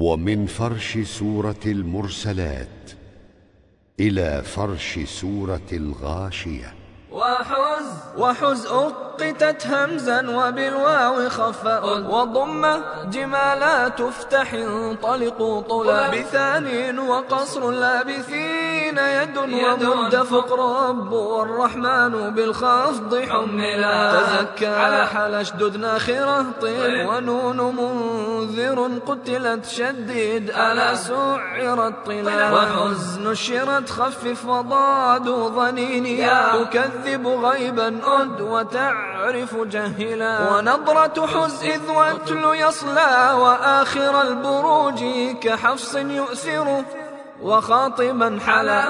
ومن فرش سورة المرسلات إلى فرش سورة الغاشية. وحز وحز أقتت همزا وبالواو خفا وضم جمالا تفتح انطلقوا طلا. بثان وقصر لابثين يد ومد فقر رب والرحمن بالخفض حملا. تزكى حل أشدد ناخرة طيل ونون منذر قتلت شديد ألا سعرت طلا. وحز نشرت خفف وضاد ظنيني تكذب غيبا أد وتعرف جهلا. ونظرة حز إذ واتل يصلى وآخر البروج كحفص يؤثر وخاطبا حلا.